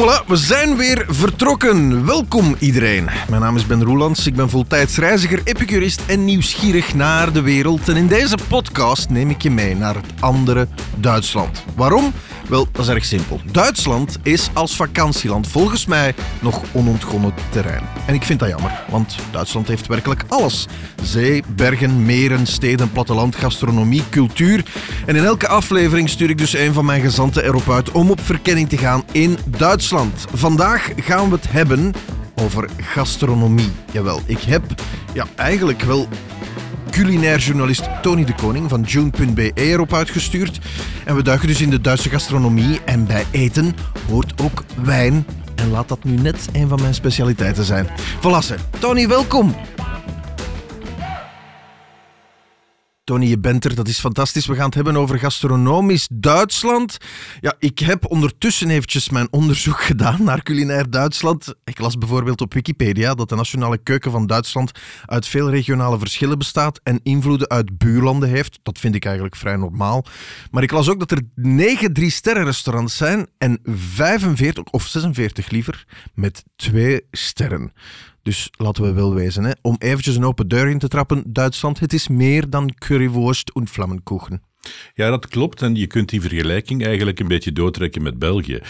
voilà, we zijn weer vertrokken. Welkom iedereen. Mijn naam is Ben Roelands, ik ben voltijds reiziger, epicurist en nieuwsgierig naar de wereld. En in deze podcast neem ik je mee naar het andere Duitsland. Waarom? Wel, dat is erg simpel. Duitsland is als vakantieland volgens mij nog onontgonnen terrein. En ik vind dat jammer, want Duitsland heeft werkelijk alles. Zee, bergen, meren, steden, platteland, gastronomie, cultuur. En in elke aflevering stuur ik dus een van mijn gezanten erop uit om op verkenning te gaan in Duitsland. Vandaag gaan we het hebben over gastronomie. Jawel, ik heb ja, eigenlijk wel culinair journalist Tony de Koning van June.be erop uitgestuurd. En we duiken dus in de Duitse gastronomie. En bij eten hoort ook wijn. En laat dat nu net een van mijn specialiteiten zijn. Voilà, Tony, welkom. Tony, je bent er. Dat is fantastisch. We gaan het hebben over gastronomisch Duitsland. Ja, ik heb ondertussen eventjes mijn onderzoek gedaan naar culinair Duitsland. Ik las bijvoorbeeld op Wikipedia dat de nationale keuken van Duitsland uit veel regionale verschillen bestaat en invloeden uit buurlanden heeft. Dat vind ik eigenlijk vrij normaal. Maar ik las ook dat er 9 drie-sterren restaurants zijn en 45 of 46 liever met twee sterren. Dus laten we wel wezen, hè. om eventjes een open deur in te trappen, Duitsland, het is meer dan currywurst en vlammenkoeken. Ja, dat klopt. En je kunt die vergelijking eigenlijk een beetje doortrekken met België.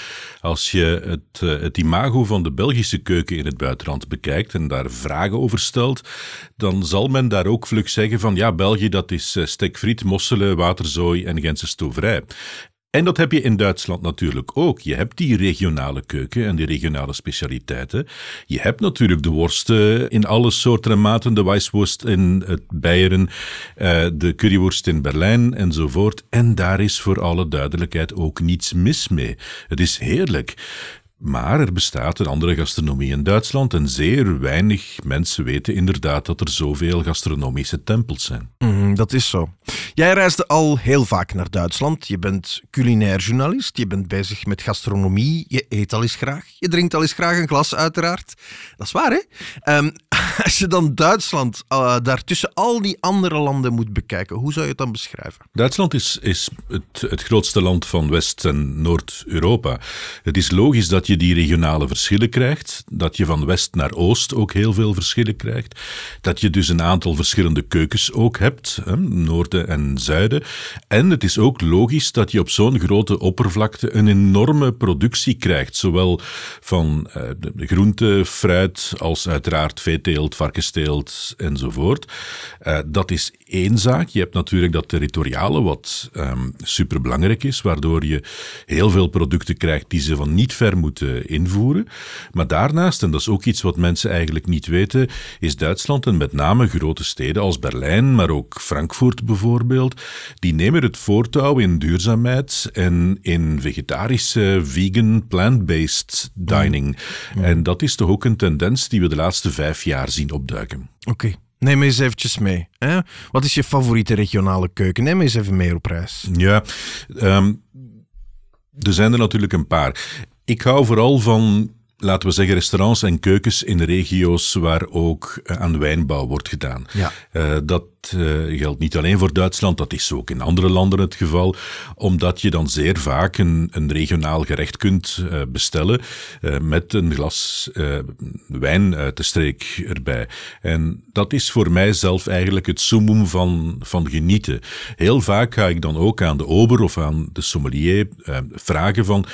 Als je het, eh, het imago van de Belgische keuken in het buitenland bekijkt en daar vragen over stelt, dan zal men daar ook vlug zeggen van ja, België dat is eh, stekfriet, mosselen, waterzooi en Gentse stoverij. En dat heb je in Duitsland natuurlijk ook. Je hebt die regionale keuken en die regionale specialiteiten. Je hebt natuurlijk de worsten in alle soorten en maten, de Weisswurst in het Beieren, eh, de currywurst in Berlijn enzovoort. En daar is voor alle duidelijkheid ook niets mis mee. Het is heerlijk. Maar er bestaat een andere gastronomie in Duitsland en zeer weinig mensen weten inderdaad dat er zoveel gastronomische tempels zijn. Mm, dat is zo. Jij reisde al heel vaak naar Duitsland. Je bent culinair journalist, je bent bezig met gastronomie, je eet al eens graag, je drinkt al eens graag een glas uiteraard. Dat is waar hè? Um, als je dan Duitsland uh, daartussen al die andere landen moet bekijken, hoe zou je het dan beschrijven? Duitsland is, is het, het grootste land van West- en Noord-Europa. Het is logisch dat je die regionale verschillen krijgt, dat je van West naar Oost ook heel veel verschillen krijgt, dat je dus een aantal verschillende keukens ook hebt, hè, Noorden en Zuiden. En het is ook logisch dat je op zo'n grote oppervlakte een enorme productie krijgt, zowel van uh, de groente, fruit als uiteraard veeteelt, varkensteelt enzovoort. Uh, dat is één zaak. Je hebt natuurlijk dat territoriale, wat um, superbelangrijk is, waardoor je heel veel producten krijgt die ze van niet ver moeten invoeren. Maar daarnaast, en dat is ook iets wat mensen eigenlijk niet weten, is Duitsland en met name grote steden als Berlijn, maar ook Frankfurt bijvoorbeeld, die nemen het voortouw in duurzaamheid en in vegetarische, vegan, plant-based dining. Mm. En dat is toch ook een tendens die we de laatste vijf jaar zien opduiken. Oké. Okay. Neem eens eventjes mee. Hè? Wat is je favoriete regionale keuken? Neem eens even mee op reis. Ja, um, er zijn er natuurlijk een paar. Ik hou vooral van laten we zeggen, restaurants en keukens in regio's waar ook aan wijnbouw wordt gedaan. Ja. Uh, dat uh, geldt niet alleen voor Duitsland, dat is ook in andere landen het geval, omdat je dan zeer vaak een, een regionaal gerecht kunt uh, bestellen met een glas wijn uit de streek erbij. En dat is voor mij zelf eigenlijk het summum van, van genieten. Heel vaak ga ik dan ook aan de ober of aan de sommelier vragen van,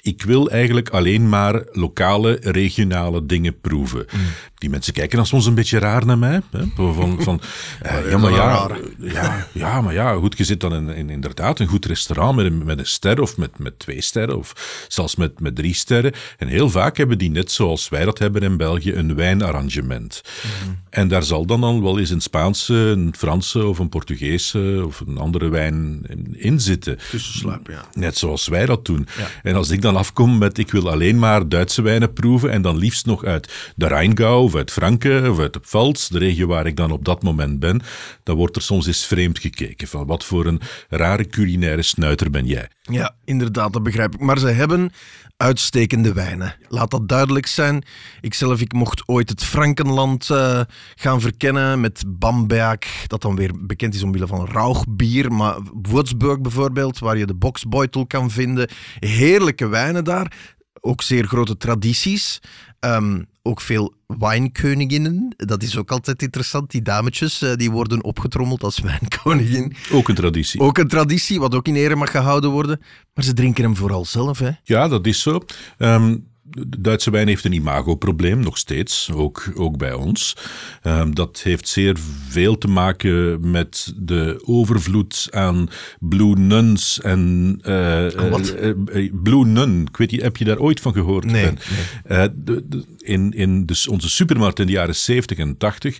ik wil eigenlijk alleen maar lokaal regionale dingen proeven. Mm. Die mensen kijken dan soms een beetje raar naar mij. Hè? Van, van, uh, ja, maar ja, ja, ja, maar ja, goed, je zit dan in, in, inderdaad een goed restaurant met een, met een ster of met, met twee sterren of zelfs met, met drie sterren. En heel vaak hebben die net zoals wij dat hebben in België een wijnarrangement. Mm. En daar zal dan, dan wel eens een Spaanse, een Franse of een Portugese of een andere wijn in zitten. Tussensluipen, ja. Net zoals wij dat doen. Ja. En als ik dan afkom met ik wil alleen maar Duitse wijnen proeven en dan liefst nog uit de Rheingau of uit Franken of uit de Pfalz, de regio waar ik dan op dat moment ben, dan wordt er soms eens vreemd gekeken van wat voor een rare culinaire snuiter ben jij. Ja, inderdaad, dat begrijp ik. Maar ze hebben uitstekende wijnen. Laat dat duidelijk zijn. Ikzelf, ik mocht ooit het Frankenland uh, gaan verkennen met Bamberg, dat dan weer bekend is omwille van rauchbier, maar Würzburg bijvoorbeeld, waar je de boxbeutel kan vinden. Heerlijke wijnen daar ook zeer grote tradities. Ehm, ook veel wijnkoninginnen. Dat is ook altijd interessant. Die dametjes eh, die worden opgetrommeld als wijnkoningin. Ook een traditie. Ook een traditie, wat ook in ere mag gehouden worden. Maar ze drinken hem vooral zelf. Hè? Ja, dat is zo. Ehm, de Duitse wijn heeft een imagoprobleem, nog steeds, ook, ook bij ons. Um, dat heeft zeer veel te maken met de overvloed aan Blue Nuns en... Uh, wat? Uh, uh, Blue Nun, ik weet niet, heb je daar ooit van gehoord? Nee. Ben? De, de, in in dus onze supermarkt in de jaren 70 en 80,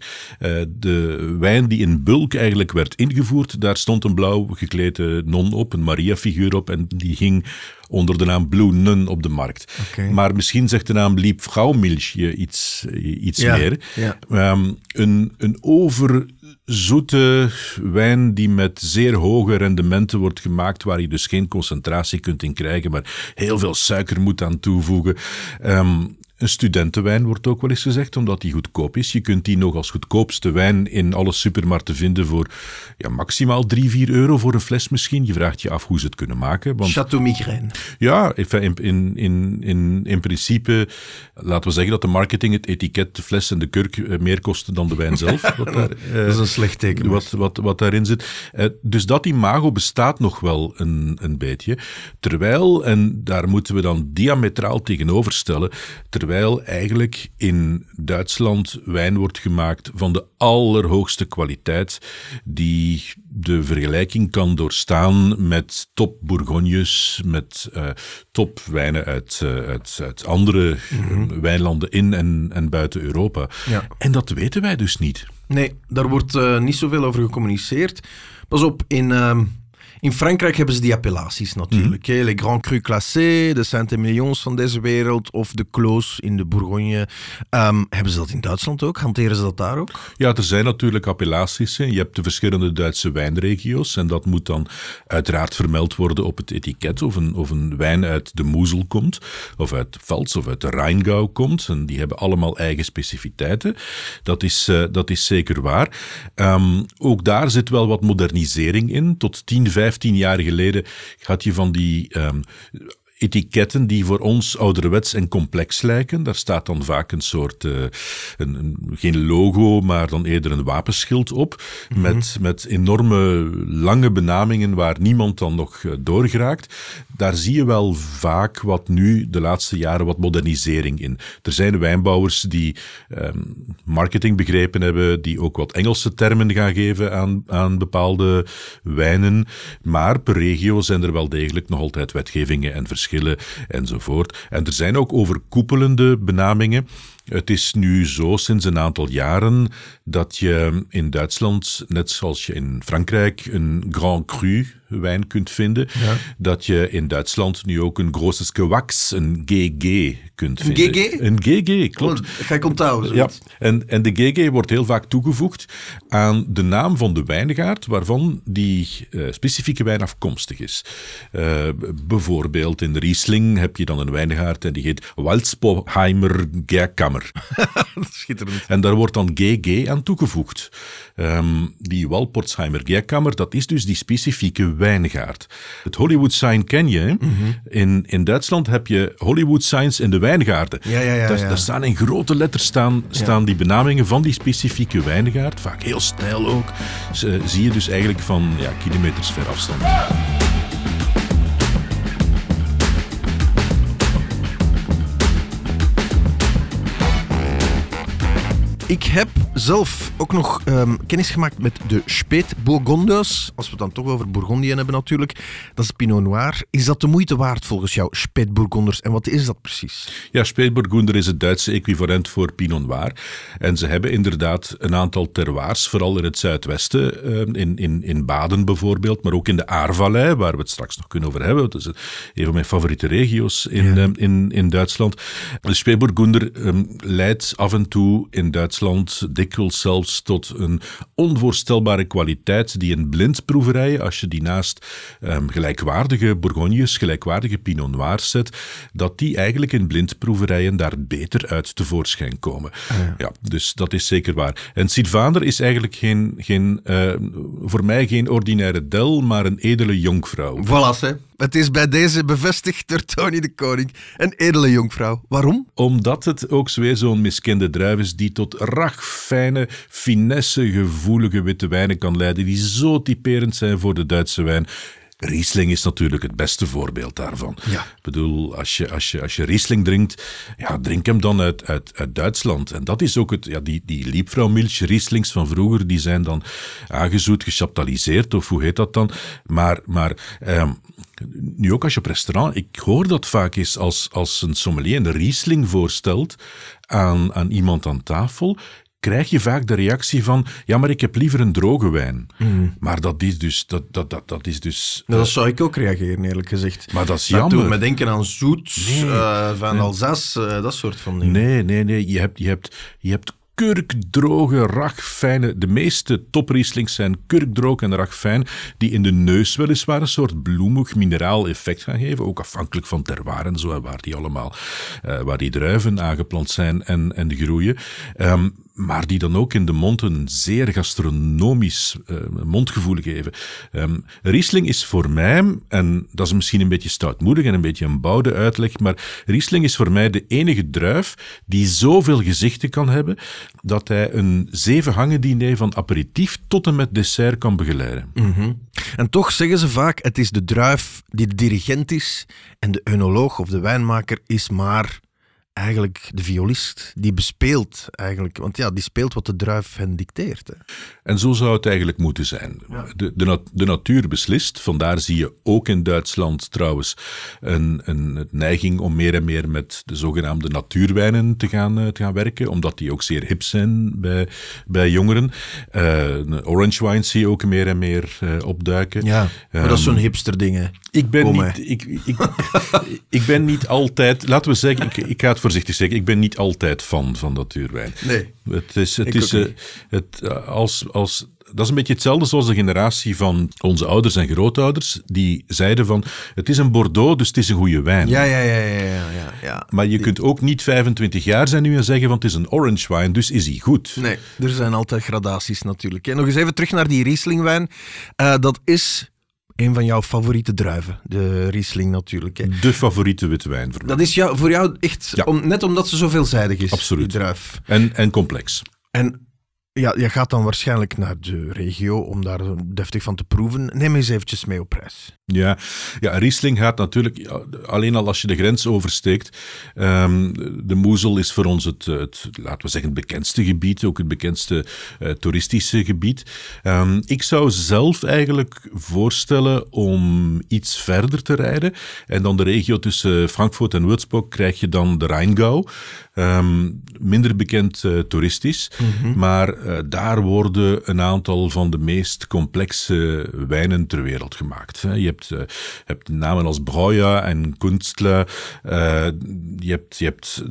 de wijn die in bulk eigenlijk werd ingevoerd, daar stond een blauw geklede non op, een Maria-figuur op, en die ging onder de naam Blue Nun op de markt. Okay. Maar misschien zegt de naam Liebfraumilch je iets, iets ja, meer. Ja. Um, een, een overzoete wijn die met zeer hoge rendementen wordt gemaakt, waar je dus geen concentratie kunt in krijgen, maar heel veel suiker moet aan toevoegen. Um, een studentenwijn wordt ook wel eens gezegd, omdat die goedkoop is. Je kunt die nog als goedkoopste wijn in alle supermarkten vinden voor ja, maximaal 3, 4 euro voor een fles misschien. Je vraagt je af hoe ze het kunnen maken. Want, Chateau Migraine. Ja, in, in, in, in, in principe, laten we zeggen dat de marketing, het etiket, de fles en de kurk meer kosten dan de wijn zelf. Wat daar, dat is een slecht teken. Wat, wat, wat daarin zit. Uh, dus dat imago bestaat nog wel een, een beetje. Terwijl, en daar moeten we dan diametraal tegenover stellen, terwijl terwijl eigenlijk in Duitsland wijn wordt gemaakt van de allerhoogste kwaliteit, die de vergelijking kan doorstaan met top Bourgognes, met uh, top wijnen uit, uh, uit, uit andere mm-hmm. wijnlanden in en, en buiten Europa. Ja. En dat weten wij dus niet. Nee, daar wordt uh, niet zoveel over gecommuniceerd. Pas op, in... In Frankrijk hebben ze die appellaties natuurlijk. Mm. Les Grands Crus Classés, de Saint-Emilions van deze wereld of de Clos in de Bourgogne. Um, hebben ze dat in Duitsland ook? Hanteren ze dat daar ook? Ja, er zijn natuurlijk appellaties. Hè. Je hebt de verschillende Duitse wijnregio's en dat moet dan uiteraard vermeld worden op het etiket of een, of een wijn uit de Moezel komt, of uit Pfalz of uit de Rheingau komt. En die hebben allemaal eigen specificiteiten. Dat is, uh, dat is zeker waar. Um, ook daar zit wel wat modernisering in. Tot 10, 15 15 jaar geleden had je van die um, etiketten die voor ons ouderwets en complex lijken. Daar staat dan vaak een soort, uh, een, een, geen logo, maar dan eerder een wapenschild op. Mm -hmm. met, met enorme lange benamingen waar niemand dan nog uh, doorgeraakt. Daar zie je wel vaak wat nu de laatste jaren wat modernisering in. Er zijn wijnbouwers die um, marketing begrepen hebben, die ook wat Engelse termen gaan geven aan, aan bepaalde wijnen. Maar per regio zijn er wel degelijk nog altijd wetgevingen en verschillen enzovoort. En er zijn ook overkoepelende benamingen. Het is nu zo sinds een aantal jaren dat je in Duitsland, net zoals je in Frankrijk, een Grand Cru wijn kunt vinden. Ja. Dat je in Duitsland nu ook een Grosses Gewachs, een GG, kunt vinden. Een GG? Een GG, klopt. Oh, ga ik onthouden. Ja, en, en de GG wordt heel vaak toegevoegd aan de naam van de wijngaard waarvan die uh, specifieke wijn afkomstig is. Uh, bijvoorbeeld in Riesling heb je dan een wijngaard en die heet Walzboheimer Gerkammer. Schitterend. En daar wordt dan GG aan toegevoegd. Um, die Walporzheimer Gerkammer, dat is dus die specifieke wijngaard. Het Hollywood Sign ken je. Mhm. In, in Duitsland heb je Hollywood Signs in de wijngaarden. Ja, ja, ja, daar, staan in grote letters staan, staan die benamingen van die specifieke wijngaard. Vaak heel stijl ook. Z zie je dus eigenlijk van ja, kilometers ver afstand. Ik heb zelf ook nog um, kennis gemaakt met de Speet Bourgondiërs. Als we het dan toch over Bourgondië hebben natuurlijk. Dat is Pinot Noir. Is dat de moeite waard volgens jou, Speet Bourgonders? En wat is dat precies? Ja, Speet Bourgonder is het Duitse equivalent voor Pinot Noir. En ze hebben inderdaad een aantal terroirs, vooral in het zuidwesten. In, in, in Baden bijvoorbeeld, maar ook in de Aarvallei, waar we het straks nog kunnen over hebben. Dat is een van mijn favoriete regio's in, ja. in, in Duitsland. De um, leidt af en toe in Duitsland Duitsland dikwijls zelfs tot een onvoorstelbare kwaliteit die in blindproeverijen, als je die naast um, gelijkwaardige Bourgognes, gelijkwaardige Pinot Noirs zet, dat die eigenlijk in blindproeverijen daar beter uit tevoorschijn komen. Ah, ja. ja. dus dat is zeker waar. En Sylvaner is eigenlijk geen, geen uh, voor mij geen ordinaire del, maar een edele jonkvrouw. Voilà, hè. Het is bij deze bevestigd door Tony de Koning, een edele jonkvrouw. Waarom? Omdat het ook weer zo'n miskende druif is die tot ragfijne, finesse, gevoelige witte wijnen kan leiden, die zo typerend zijn voor de Duitse wijn. Riesling is natuurlijk het beste voorbeeld daarvan. Ja. Ik bedoel, als je, als je, als je Riesling drinkt, ja, drink hem dan uit, uit, uit Duitsland. En dat is ook het, ja, die, die Liebfraumilch Rieslings van vroeger, die zijn dan aangezoet, gechaptaliseerd, of hoe heet dat dan? Maar, maar ehm, nu ook als je op restaurant, ik hoor dat vaak eens als, als een sommelier een Riesling voorstelt aan, aan iemand aan tafel, krijg je vaak de reactie van, ja, maar ik heb liever een droge wijn. Maar dat is dus, dat, dat, dat, dat is dus Nou, dat zou ik ook reageren, eerlijk gezegd. Maar dat is Dat jammer. doet me denken aan zoet, Nee. eh, van Alsace, eh, dat soort van dingen. Nee, nee, nee. Je hebt, je hebt, je hebt kurkdroge, ragfijne... De meeste toprieslings zijn kurkdroog en ragfijn, die in de neus weliswaar een soort bloemig mineraal effect gaan geven, ook afhankelijk van terroir en zo, waar die allemaal, eh, waar die druiven aangeplant zijn en, en groeien. Ehm, maar die dan ook in de mond een zeer gastronomisch eh, mondgevoel geven. Ehm, Riesling is voor mij, en dat is misschien een beetje stoutmoedig en een beetje een bouwde uitleg, maar Riesling is voor mij de enige druif die zoveel gezichten kan hebben dat hij een zeven hangen diner van aperitief tot en met dessert kan begeleiden. En toch zeggen ze vaak, het is de druif die de dirigent is en de eunoloog of de wijnmaker is maar eigenlijk de violist. Die bespeelt eigenlijk, want ja, die speelt wat de druif hen dicteert. Hè. En zo zou het eigenlijk moeten zijn. De, de, nat- de natuur beslist. Vandaar zie je ook in Duitsland trouwens een, een neiging om meer en meer met de zogenaamde natuurwijnen te gaan, eh, te gaan werken, omdat die ook zeer hip zijn bij, bij jongeren. Eh, orange wine zie je ook meer en meer eh, opduiken. Ja, maar dat is zo'n hipster ding. Hè. Ik ben, Kom, niet, ik, ik, ik ben niet altijd, laten we zeggen, ik, ik ga het voorzichtig zeggen, ik ben niet altijd fan van natuurwijn. Nee. Het is, het is eh, het, eh, als, als, dat is een beetje hetzelfde zoals de generatie van onze ouders en grootouders, die zeiden van, het is een Bordeaux, dus het is een goede wijn. Ja, ja, ja, ja, ja, ja, ja. Maar je kunt ook niet 25 jaar zijn nu en zeggen van, het is een orange wine, dus is hij goed. Nee, er zijn altijd gradaties natuurlijk. hè. Nog eens even terug naar die Rieslingwijn. Eh, dat is een van jouw favoriete druiven, de Riesling natuurlijk. Hè. De favoriete witte wijn voor mij. Dat is jou, voor jou echt, Ja. om, net omdat ze zo veelzijdig is, Absoluut. die druif. En, en complex. En ja, je gaat dan waarschijnlijk naar de regio om daar deftig van te proeven. Neem eens eventjes mee op reis. Ja, ja Riesling gaat natuurlijk, alleen al als je de grens oversteekt. ehm, de Moezel is voor ons het, het, laten we zeggen, het bekendste gebied, ook het bekendste eh, toeristische gebied. Ehm, ik zou zelf eigenlijk voorstellen om iets verder te rijden. En dan de regio tussen Frankfurt en Würzburg krijg je dan de Rheingau. Ehm, minder bekend eh, toeristisch, maar eh, daar worden een aantal van de meest complexe wijnen ter wereld gemaakt. hè. Je hebt, eh, hebt namen als Breuer en Kunstler. eh, je hebt, je hebt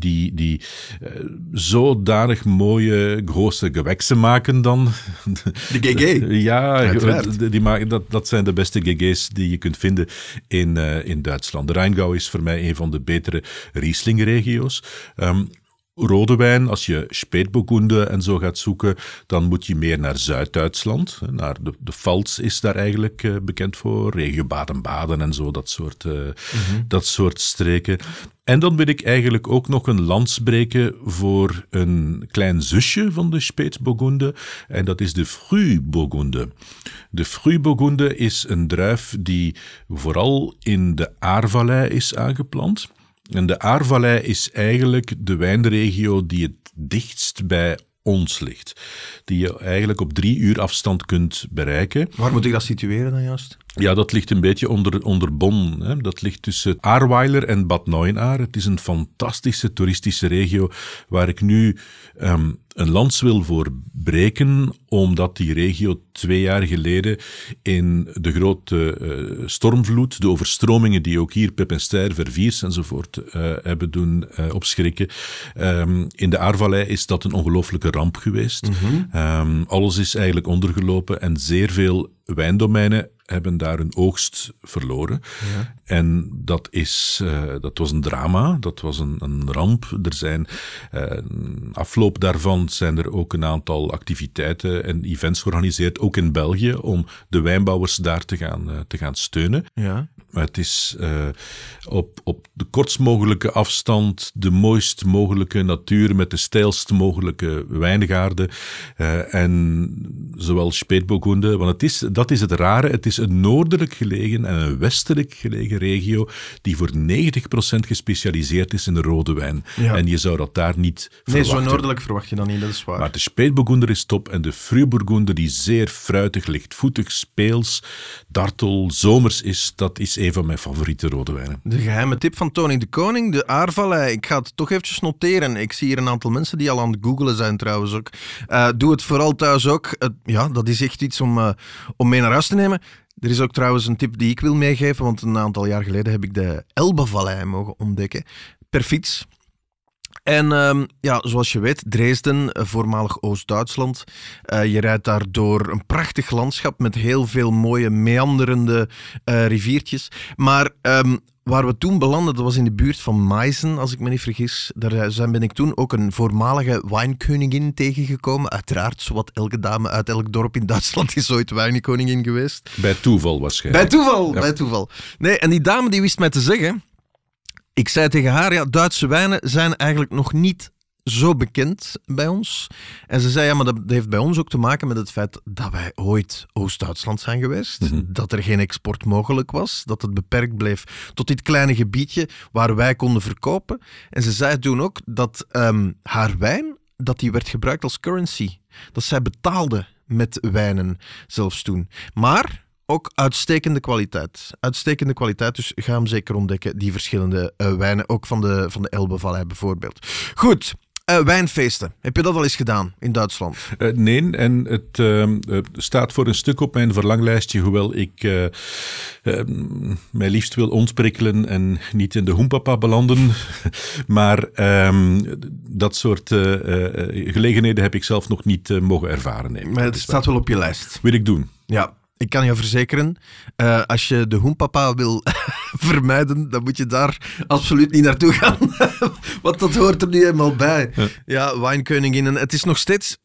die, die eh, zodanig mooie grote geweksen maken dan. De GG. Ja, Uiteraard. die, die maken, dat, dat zijn de beste GG's die je kunt vinden in, eh, in Duitsland. De Rheingau is voor mij een van de betere Riesling-regio's. Ehm, rode wijn, als je Spätburgunder en zo gaat zoeken, dan moet je meer naar Zuid-Duitsland. Naar de, de Pfalz is daar eigenlijk eh, bekend voor. Regio Baden-Baden en zo, dat soort, eh, dat soort streken. En dan wil ik eigenlijk ook nog een lans breken voor een klein zusje van de Spätburgunder. En dat is de Frühburgunder. De Frühburgunder is een druif die vooral in de Aarvallei is aangeplant. En de Aarvallei is eigenlijk de wijnregio die het dichtst bij ons ligt. Die je eigenlijk op drie uur afstand kunt bereiken. Waar moet ik dat situeren dan juist? Ja, dat ligt een beetje onder, onder Bonn. Hè. Dat ligt tussen Aarweiler en Bad Neuenaar. Het is een fantastische toeristische regio waar ik nu ehm, een lans wil voor breken, omdat die regio twee jaar geleden in de grote eh, stormvloed, de overstromingen die ook hier Pep en Steyr, Verviers enzovoort eh, hebben doen eh, opschrikken. Ehm, in de Aarvallei is dat een ongelooflijke ramp geweest. Ehm, alles is eigenlijk ondergelopen en zeer veel wijndomeinen hebben daar hun oogst verloren. En dat, is, eh, dat was een drama, dat was een, een ramp. Er zijn, eh, afloop daarvan zijn er ook een aantal activiteiten en events georganiseerd, ook in België, om de wijnbouwers daar te gaan, eh, te gaan steunen. Ja. Het is uh, op, op de kortst mogelijke afstand de mooist mogelijke natuur met de stijlst mogelijke wijngaarden. Uh, en zowel Speetbogunde, want het is, dat is het rare, het is een noordelijk gelegen en een westelijk gelegen regio die voor 90% gespecialiseerd is in de rode wijn. Ja. En je zou dat daar niet nee, verwachten. Nee, zo noordelijk verwacht je dan niet, dat is waar. Maar de Speetbogunder is top en de Fruburgunder die zeer fruitig, lichtvoetig, speels, dartel, zomers is, dat is een van mijn favoriete rode wijnen. De geheime tip van Tony de Koning, de aardvallei. Ik ga het toch eventjes noteren. Ik zie hier een aantal mensen die al aan het googelen zijn trouwens ook. Uh, doe het vooral thuis ook. Ja, dat is echt iets om, uh, om mee naar huis te nemen. Er is ook trouwens een tip die ik wil meegeven, want een aantal jaar geleden heb ik de Elbevallei mogen ontdekken. Per fiets. En um, ja, zoals je weet, Dresden, voormalig Oost-Duitsland. Uh, je rijdt daar door een prachtig landschap met heel veel mooie meanderende uh, riviertjes. Maar um, waar we toen belanden, dat was in de buurt van Meissen, als ik me niet vergis. Daar zijn, ben ik toen ook een voormalige wijnkoningin tegengekomen. Uiteraard, zowat elke dame uit elk dorp in Duitsland is ooit wijnkoningin geweest. Bij toeval waarschijnlijk. Bij toeval, ja. bij toeval. Nee, en die dame die wist mij te zeggen... Ik zei tegen haar, ja, Duitse wijnen zijn eigenlijk nog niet zo bekend bij ons. En ze zei, ja, maar dat heeft bij ons ook te maken met het feit dat wij ooit Oost-Duitsland zijn geweest. Mm -hmm. Dat er geen export mogelijk was. Dat het beperkt bleef tot dit kleine gebiedje waar wij konden verkopen. En ze zei toen ook dat um, haar wijn, dat die werd gebruikt als currency. Dat zij betaalde met wijnen zelfs toen. Maar ook uitstekende kwaliteit. Uitstekende kwaliteit, dus ga hem zeker ontdekken, die verschillende uh, wijnen. Ook van de, van de Elbevallei bijvoorbeeld. Goed, uh, wijnfeesten. Heb je dat al eens gedaan in Duitsland? Uh, nee, en het uh, staat voor een stuk op mijn verlanglijstje, hoewel ik mij liefst wil ontprikkelen en niet in de hoempapa belanden. maar ehm, dat soort gelegenheden heb ik zelf nog niet mogen ervaren. Nee. Maar het staat wel op je lijst. Wil ik doen. Ja, ik kan je verzekeren, uh, als je de hoenpapa wil vermijden, dan moet je daar absoluut niet naartoe gaan. Want dat hoort er nu eenmaal bij. Ja, ja wijnkoninginnen. Het is nog steeds...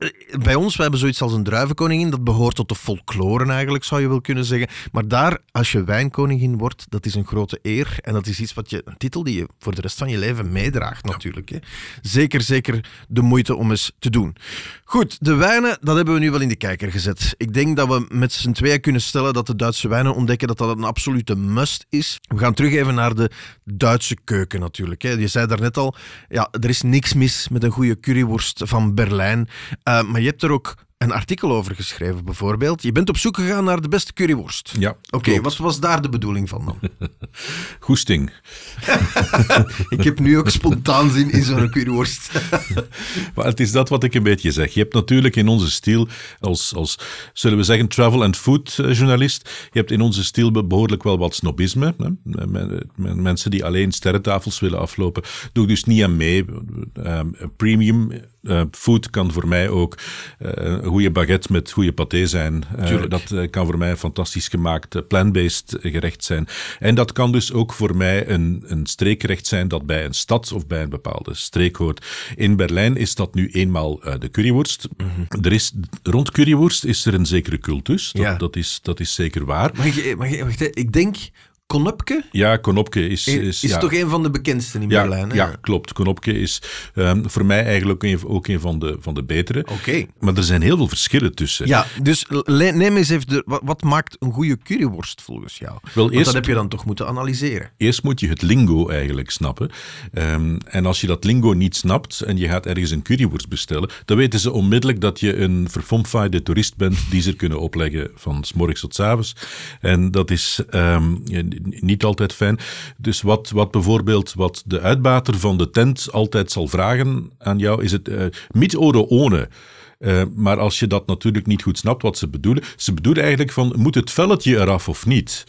Bij ons, we hebben zoiets als een druivenkoningin. Dat behoort tot de folklore eigenlijk, zou je wel kunnen zeggen. Maar daar, als je wijnkoningin wordt, dat is een grote eer. En dat is iets wat je... Een titel die je voor de rest van je leven meedraagt natuurlijk. Hè. Zeker, zeker de moeite om eens te doen. Goed, de wijnen, dat hebben we nu wel in de kijker gezet. Ik denk dat we met z'n tweeën kunnen stellen dat de Duitse wijnen ontdekken dat dat een absolute must is. We gaan terug even naar de Duitse keuken natuurlijk. Hè. Je zei daarnet al, ja, er is niks mis met een goede curryworst van Berlijn. Uh, maar je hebt er ook een artikel over geschreven, bijvoorbeeld. Je bent op zoek gegaan naar de beste curryworst. Ja. Oké, okay, wat was daar de bedoeling van dan? Goesting. ik heb nu ook spontaan zin in zo'n curryworst. maar het is dat wat ik een beetje zeg. Je hebt natuurlijk in onze stijl, als, als zullen we zeggen, travel and food journalist, je hebt in onze stijl behoorlijk wel wat snobisme. Hè? Mensen die alleen sterrentafels willen aflopen, doe dus niet aan mee. Um, premium uh, food kan voor mij ook uh, een goede baguette met goede paté zijn. Uh, dat kan voor mij een fantastisch gemaakt plant-based gerecht zijn. En dat kan dus ook voor mij een, een streekgerecht zijn dat bij een stad of bij een bepaalde streek hoort. In Berlijn is dat nu eenmaal de curryworst. Mm -hmm. er is, rond curryworst is er een zekere cultus. Dat, ja. dat, is, dat is zeker waar. Mag ik, mag ik, wacht, ik denk Konopke? Ja, Konopke is... Is, is ja. toch een van de bekendste in ja, Berlijn? Hè? Ja, klopt. Konopke is um, voor mij eigenlijk ook een, ook een van, de, van de betere. Oké. Okay. Maar er zijn heel veel verschillen tussen. Ja, dus neem eens even... De, wat, wat, maakt een goede curryworst volgens jou? Wel, eerst, dat heb je dan toch moeten analyseren. Eerst moet je het lingo eigenlijk snappen. Um, en als je dat lingo niet snapt en je gaat ergens een curryworst bestellen, dan weten ze onmiddellijk dat je een verfomfaaide toerist bent die ze kunnen opleggen van s morgens tot s avonds. En dat is... Um, niet altijd fijn. Dus wat, wat bijvoorbeeld wat de uitbater van de tent altijd zal vragen aan jou, is het uh, mit oder ohne. Uh, maar als je dat natuurlijk niet goed snapt wat ze bedoelen, ze bedoelen eigenlijk van moet het velletje eraf of niet?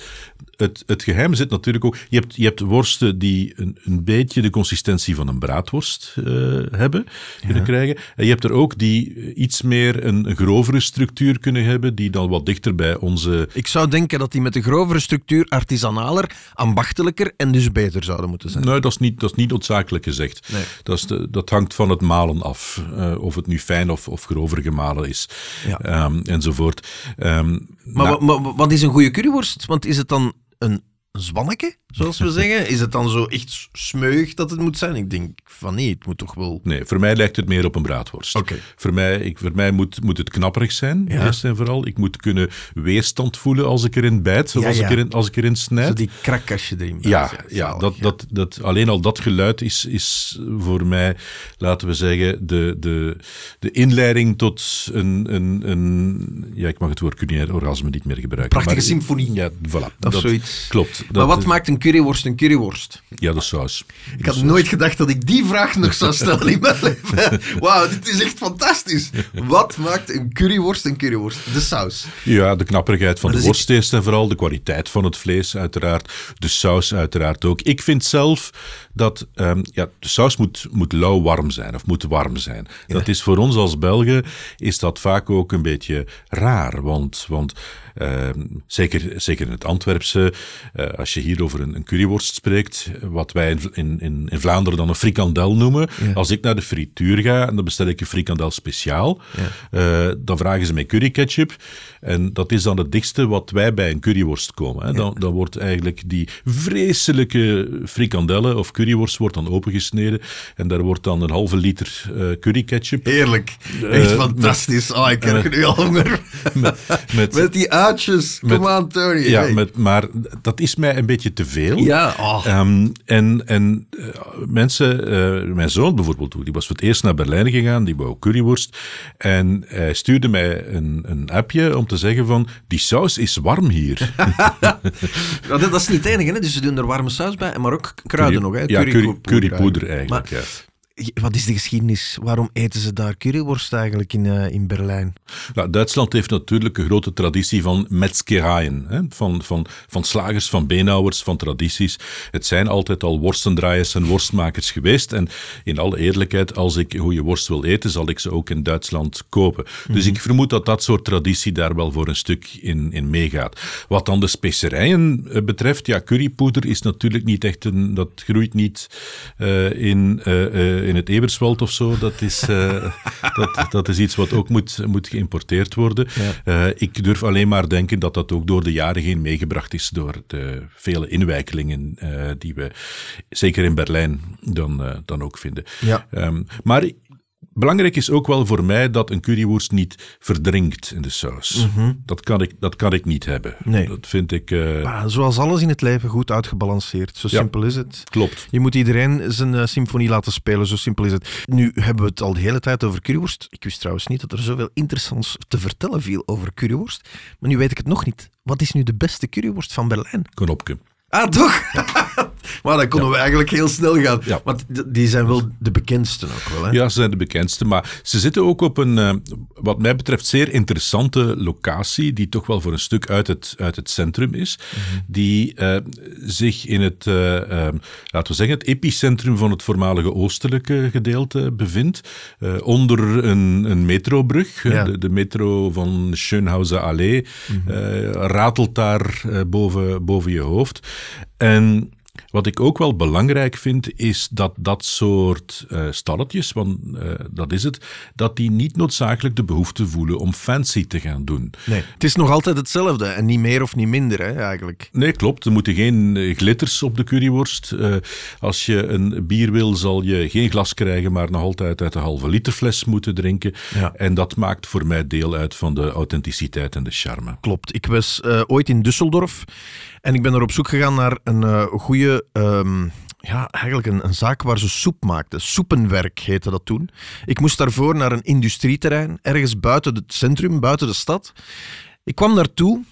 Het, het geheim zit natuurlijk ook. Je hebt, je hebt worsten die een, een beetje de consistentie van een braadworst uh, hebben, kunnen ja. krijgen. En je hebt er ook die iets meer een, een, grovere structuur kunnen hebben, die dan wat dichter bij onze. Ik zou denken dat die met de grovere structuur artisanaler, ambachtelijker en dus beter zouden moeten zijn. Nee, dat is niet, dat is niet noodzakelijk gezegd. Nee. Dat, is de, dat hangt van het malen af. Uh, of het nu fijn of, of grover gemalen is. Ja. Um, enzovoort. Um, maar, nou, maar wat is een goede curryworst? Want is het dan een zwanneke, zoals we zeggen? Is het dan zo echt smeuig dat het moet zijn? Ik denk van nee, het moet toch wel... Nee, voor mij lijkt het meer op een braadworst. Oké. Voor mij, ik, voor mij moet, moet het knapperig zijn, Ja. eerst en vooral. Ik moet kunnen weerstand voelen als ik erin bijt, of Ja, als, ja. Ik erin, als ik erin Zo snijd. die krakkastje erin. Ja, ja, dat, dat, dat, alleen al dat geluid is, is voor mij, laten we zeggen, de, de, de inleiding tot een, een, een... Ja, ik mag het woord culinair orgasme niet meer gebruiken. Prachtige maar- symfonie. Ja, voilà. Of dat zoiets. Klopt. Maar wat is- maakt een curryworst een curryworst? Ja, de saus. Ik had nooit gedacht dat ik die vraag nog zou stellen in mijn leven. Wauw, dit is echt fantastisch. Wat maakt een curryworst een curryworst? De saus. Ja, de knapperigheid van Maar de dus worst eerst en vooral, de kwaliteit van het vlees uiteraard, de saus uiteraard ook. Ik vind zelf dat ehm, ja, de saus moet, moet lauw warm zijn of moet warm zijn. Dat is voor ons als Belgen is dat vaak ook een beetje raar, want, want ehm, zeker, zeker in het Antwerpse, eh, als je hier over een, een curryworst spreekt, wat wij in, in, in, in Vlaanderen dan een frikandel noemen, als ik naar de frituur ga en dan bestel ik een frikandel speciaal, eh, dan vragen ze mij curry ketchup en dat is dan het dichtste wat wij bij een curryworst komen. Hè. Dan, dan wordt eigenlijk die vreselijke frikandellen of curryworst wordt dan opengesneden en daar wordt dan een halve liter eh curry ketchup Heerlijk. Echt Eh, fantastisch. Oh, ik krijg nu al honger. met, met, Met die uitjes. Met- Kom aan, Tony. ja, Hey. met, maar dat is mij een beetje te veel. Ja, oh. Ehm, en en eh, mensen, eh, mijn zoon bijvoorbeeld, die was voor het eerst naar Berlijn gegaan, die wou curryworst. En hij stuurde mij een, een appje om te zeggen van, die saus is warm hier. Dat is niet het enige, hè? dus ze doen er warme saus bij, maar ook kruiden nog. Hè? Ja, curry, Currypoeder currypoeder eigenlijk. Maar ja. Wat is de geschiedenis? Waarom eten ze daar curryworst eigenlijk in, eh, in Berlijn? Nou, Duitsland heeft natuurlijk een grote traditie van metzgerijen, hè? Van, van, van slagers, van beenhouwers, van tradities. Het zijn altijd al worstendraaiers en worstmakers geweest. En in alle eerlijkheid, als ik goede worst wil eten, zal ik ze ook in Duitsland kopen. Dus ik vermoed dat dat soort traditie daar wel voor een stuk in, in meegaat. Wat dan de specerijen eh, betreft, ja, currypoeder is natuurlijk niet echt een... Dat groeit niet eh, in, in het Eberswald of zo. Dat is, eh, dat, dat is iets wat ook moet, moet geïmporteerd worden. Eh, ik durf alleen maar denken dat dat ook door de jaren heen meegebracht is door de vele inwijkelingen eh, die we zeker in Berlijn dan, eh, dan ook vinden. Ja. Ehm, maar belangrijk is ook wel voor mij dat een curryworst niet verdrinkt in de saus. dat, kan ik, dat kan ik niet hebben. Mhm. Nee. Dat vind ik... eh, Maar zoals alles in het leven, goed uitgebalanceerd. Zo Ja. simpel is het. klopt. Je moet iedereen zijn eh, symfonie laten spelen, zo simpel is het. Nu hebben we het al de hele tijd over curryworst. Ik wist trouwens niet dat er zoveel interessants te vertellen viel over curryworst. Maar nu weet ik het nog niet. Wat is nu de beste curryworst van Berlijn? Knopke. Ah, toch? maar dan konden we eigenlijk heel snel gaan. Ja. Want die zijn wel de bekendste ook wel. Hè? Ja, ze zijn de bekendste, maar ze zitten ook op een, eh, wat mij betreft, zeer interessante locatie, die toch wel voor een stuk uit het, uit het centrum is, die eh, zich in het, eh, eh, laten we zeggen, het epicentrum van het voormalige oostelijke gedeelte bevindt, onder een, een metrobrug. Ja. De, de metro van Schönhauser Allee eh, ratelt daar boven, boven je hoofd. En wat ik ook wel belangrijk vind, is dat dat soort eh stalletjes, want eh, dat is het, dat die niet noodzakelijk de behoefte voelen om fancy te gaan doen. Nee. Het is nog altijd hetzelfde en niet meer of niet minder, hè, eigenlijk. Nee, klopt. Er moeten geen eh, glitters op de curryworst. Eh, als je een bier wil, zal je geen glas krijgen, maar nog altijd uit de halve liter fles moeten drinken. Ja. En dat maakt voor mij deel uit van de authenticiteit en de charme. Klopt. Ik was ooit in Düsseldorf en ik ben er op zoek gegaan naar een eh ehm, ja, eigenlijk een, zaak waar ze soep maakten. Soepenwerk heette dat toen. Ik moest daarvoor naar een industrieterrein, ergens buiten het centrum, buiten de stad. Ik kwam daartoe,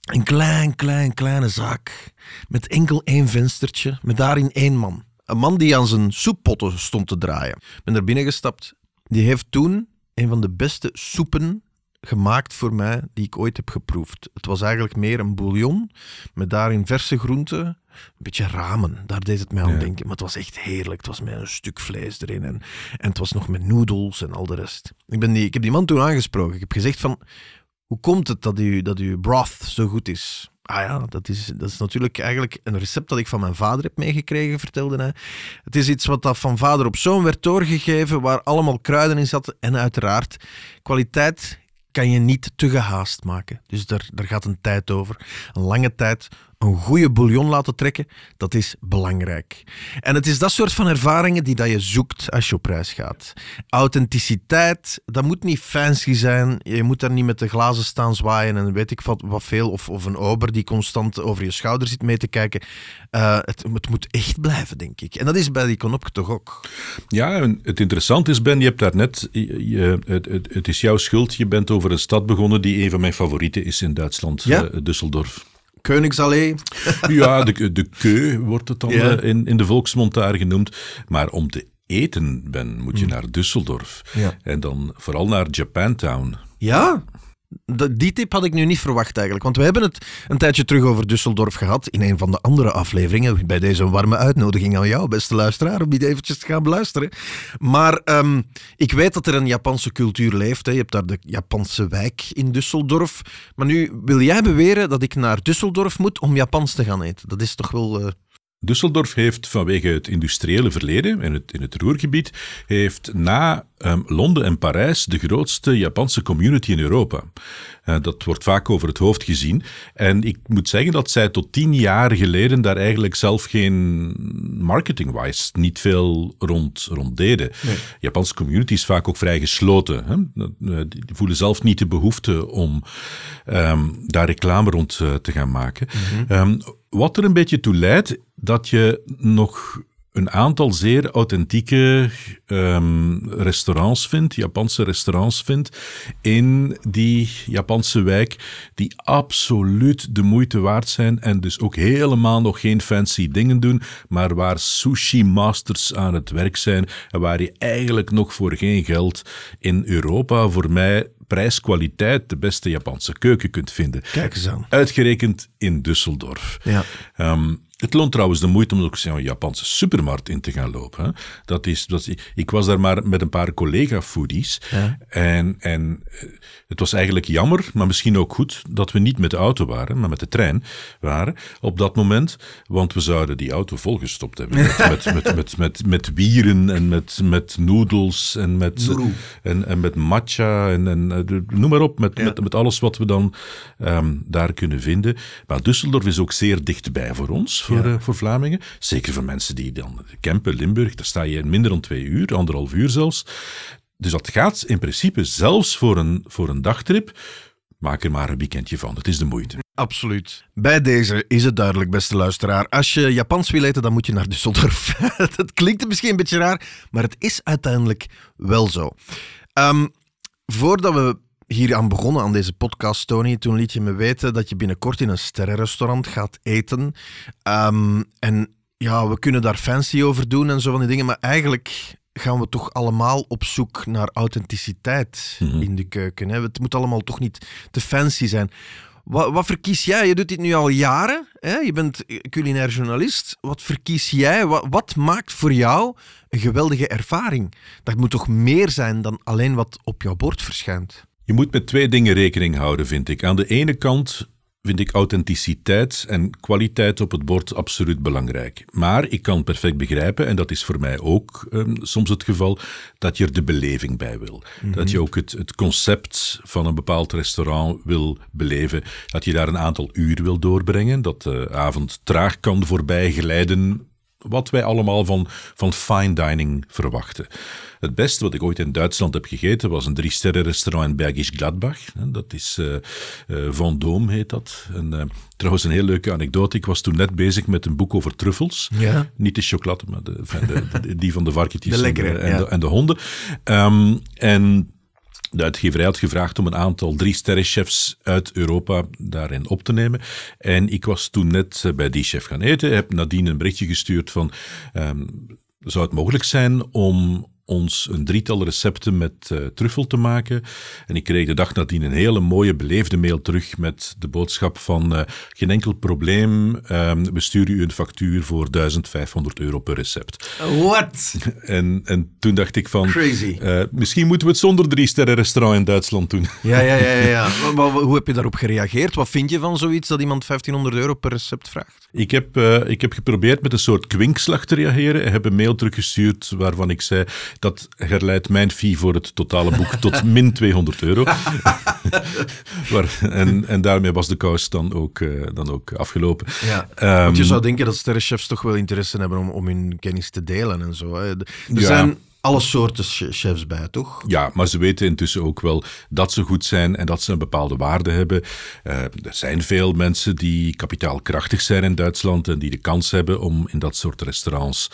een klein, klein, kleine zaak, met enkel één venstertje, met daarin één man. Een man die aan zijn soeppotten stond te draaien. Ik ben er binnengestapt. Die heeft toen een van de beste soepen gemaakt voor mij die ik ooit heb geproefd. Het was eigenlijk meer een bouillon met daarin verse groenten, een beetje ramen. Daar deed het mij aan Ja. denken. Maar het was echt heerlijk. Het was met een stuk vlees erin en, en het was nog met noedels en al de rest. Ik, ben die, ik heb die man toen aangesproken. Ik heb gezegd van, hoe komt het dat, u, dat uw broth zo goed is? Ah ja, dat is, dat is natuurlijk eigenlijk een recept dat ik van mijn vader heb meegekregen, vertelde hij. Het is iets wat dat van vader op zoon werd doorgegeven, waar allemaal kruiden in zaten. En uiteraard, kwaliteit kan je niet te gehaast maken. Dus daar, daar gaat een tijd over. Een lange tijd een goede bouillon laten trekken, dat is belangrijk. En het is dat soort van ervaringen die dat je zoekt als je op reis gaat. Authenticiteit, dat moet niet fancy zijn. Je moet daar niet met de glazen staan zwaaien en weet ik wat, wat veel. Of, of een ober die constant over je schouder zit mee te kijken. Uh, het, het, moet echt blijven, denk ik. En dat is bij die Konopke toch ook. Ja, en het interessante is, Ben, je hebt daar net... Je, het, het, het, is jouw schuld. Je bent over een stad begonnen die een van mijn favorieten is in Duitsland. Ja? Uh, Düsseldorf. Koningsallee. ja, de, de keu wordt het dan ja. in, in de volksmond daar genoemd. Maar om te eten ben, moet je mm. naar Düsseldorf. Ja. En dan vooral naar Japantown. Ja? Die tip had ik nu niet verwacht eigenlijk. Want we hebben het een tijdje terug over Düsseldorf gehad in een van de andere afleveringen. Bij deze warme uitnodiging aan jou, beste luisteraar, om die eventjes te gaan beluisteren. Maar um, ik weet dat er een Japanse cultuur leeft. Hè. Je hebt daar de Japanse wijk in Düsseldorf. Maar nu wil jij beweren dat ik naar Düsseldorf moet om Japans te gaan eten. Dat is toch wel... Uh... Düsseldorf heeft vanwege het industriële verleden in het, in het Roergebied, heeft na um, Londen en Parijs de grootste Japanse community in Europa. Uh, dat wordt vaak over het hoofd gezien. En ik moet zeggen dat zij tot tien jaar geleden daar eigenlijk zelf geen marketing-wise niet veel rond, rond deden. Nee. Japanse community is vaak ook vrij gesloten. Hè? Eh, die voelen zelf niet de behoefte om um, daar reclame rond uh, te gaan maken. Mm -hmm. um, wat er een beetje toe leidt dat je nog een aantal zeer authentieke um, restaurants vindt, Japanse restaurants vindt, in die Japanse wijk, die absoluut de moeite waard zijn en dus ook helemaal nog geen fancy dingen doen, maar waar sushi-masters aan het werk zijn en waar je eigenlijk nog voor geen geld in Europa voor mij prijs-kwaliteit de beste Japanse keuken kunt vinden. Kijk eens aan. Uitgerekend in Düsseldorf. Ja. Um, het loont trouwens de moeite om ook een Japanse supermarkt in te gaan lopen. Hè. Dat is, dat is, ik was daar maar met een paar collega-foodies. Ja. En, en eh, het was eigenlijk jammer, maar misschien ook goed, dat we niet met de auto waren, maar met de trein waren op dat moment. Want we zouden die auto volgestopt hebben met, met, met, met, met, met wieren en met, met noedels en met, en, en met matcha en, en eh, noem maar op, met, ja. met, met alles wat we dan um, daar kunnen vinden. Maar Düsseldorf is ook zeer dichtbij voor ons voor, ja. voor Vlamingen. Zeker voor mensen die dan Kempen, Limburg, daar sta je in minder dan twee uur, anderhalf uur zelfs. Dus dat gaat in principe zelfs voor een, voor een dagtrip. Maak er maar een weekendje van. Het is de moeite. Absoluut. Bij deze is het duidelijk, beste luisteraar. Als je Japans wil eten, dan moet je naar Düsseldorf. dat klinkt misschien een beetje raar, maar het is uiteindelijk wel zo. Um, voordat we hier aan begonnen, aan deze podcast, Tony. Toen liet je me weten dat je binnenkort in een sterrenrestaurant gaat eten. Um, en ja, we kunnen daar fancy over doen en zo van die dingen, maar eigenlijk gaan we toch allemaal op zoek naar authenticiteit mm -hmm. in de keuken. Hè? Het moet allemaal toch niet te fancy zijn. Wat, wat, verkies jij? Je doet dit nu al jaren. Hè? Je bent culinair journalist. Wat verkies jij? Wat, wat, maakt voor jou een geweldige ervaring? Dat moet toch meer zijn dan alleen wat op jouw bord verschijnt? Je moet met twee dingen rekening houden, vind ik. Aan de ene kant vind ik authenticiteit en kwaliteit op het bord absoluut belangrijk. Maar ik kan perfect begrijpen, en dat is voor mij ook um, soms het geval, dat je er de beleving bij wil. Mm -hmm. Dat je ook het, het concept van een bepaald restaurant wil beleven. Dat je daar een aantal uur wil doorbrengen. Dat de avond traag kan voorbij glijden. Wat wij allemaal van, van fine dining verwachten. Het beste wat ik ooit in Duitsland heb gegeten was een drie-sterren restaurant in Bergisch Gladbach. Dat is uh, uh, Vendôme heet dat. En, uh, trouwens een heel leuke anekdote. Ik was toen net bezig met een boek over truffels. Ja. Niet de chocolade, maar de, de, de, die van de varkentjes en, ja. en, de, honden. Um, en de uitgeverij had gevraagd om een aantal drie-sterrenchefs uit Europa daarin op te nemen. En ik was toen net bij die chef gaan eten. Heb nadien een berichtje gestuurd van... Um, zou het mogelijk zijn om ons een drietal recepten met uh, truffel te maken. En ik kreeg de dag nadien een hele mooie beleefde mail terug met de boodschap van uh, geen enkel probleem, uh, we sturen u een factuur voor 1500 euro per recept. What? En, en toen dacht ik van, Crazy. Uh, misschien moeten we het zonder drie sterren restaurant in Duitsland doen. Ja, ja, ja. ja, ja. maar, maar, hoe heb je daarop gereageerd? Wat vind je van zoiets dat iemand 1500 euro per recept vraagt? Ik heb, uh, ik heb geprobeerd met een soort kwinkslag te reageren en heb een mail teruggestuurd waarvan ik zei dat herleidt mijn fee voor het totale boek tot min 200 euro. En, en daarmee was de kous dan ook, uh, dan ook afgelopen. Ja, um, want je zou denken dat sterrenchefs toch wel interesse hebben om, om hun kennis te delen en zo. Hè. Er ja. zijn alle soorten chefs bij, toch? Ja, maar ze weten intussen ook wel dat ze goed zijn en dat ze een bepaalde waarde hebben. Uh, er zijn veel mensen die kapitaalkrachtig zijn in Duitsland en die de kans hebben om in dat soort restaurants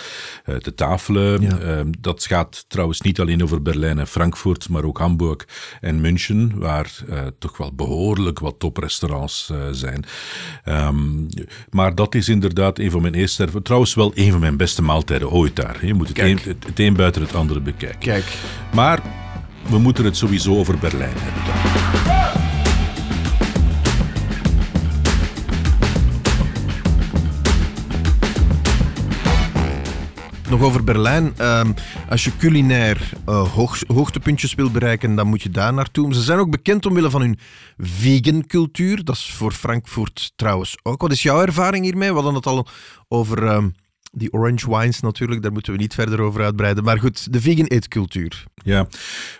uh, te tafelen. Ja. Uh, dat gaat trouwens niet alleen over Berlijn en Frankfurt, maar ook Hamburg en München, waar toch wel behoorlijk wat toprestaurants zijn. Um, maar dat is inderdaad een van mijn eerste, trouwens wel een van mijn beste maaltijden ooit daar. Je moet het een, het een buiten het andere bekijken. Kijk. Maar we moeten het sowieso over Berlijn hebben dan. Nog over Berlijn. Um, als je culinair uh, hoog, hoogtepuntjes wil bereiken, dan moet je daar naartoe. Ze zijn ook bekend omwille van hun vegan cultuur. Dat is voor Frankfurt trouwens ook. Wat is jouw ervaring hiermee? We hadden het al over um, die orange wines natuurlijk, daar moeten we niet verder over uitbreiden. Maar goed, de vegan eetcultuur. Ja,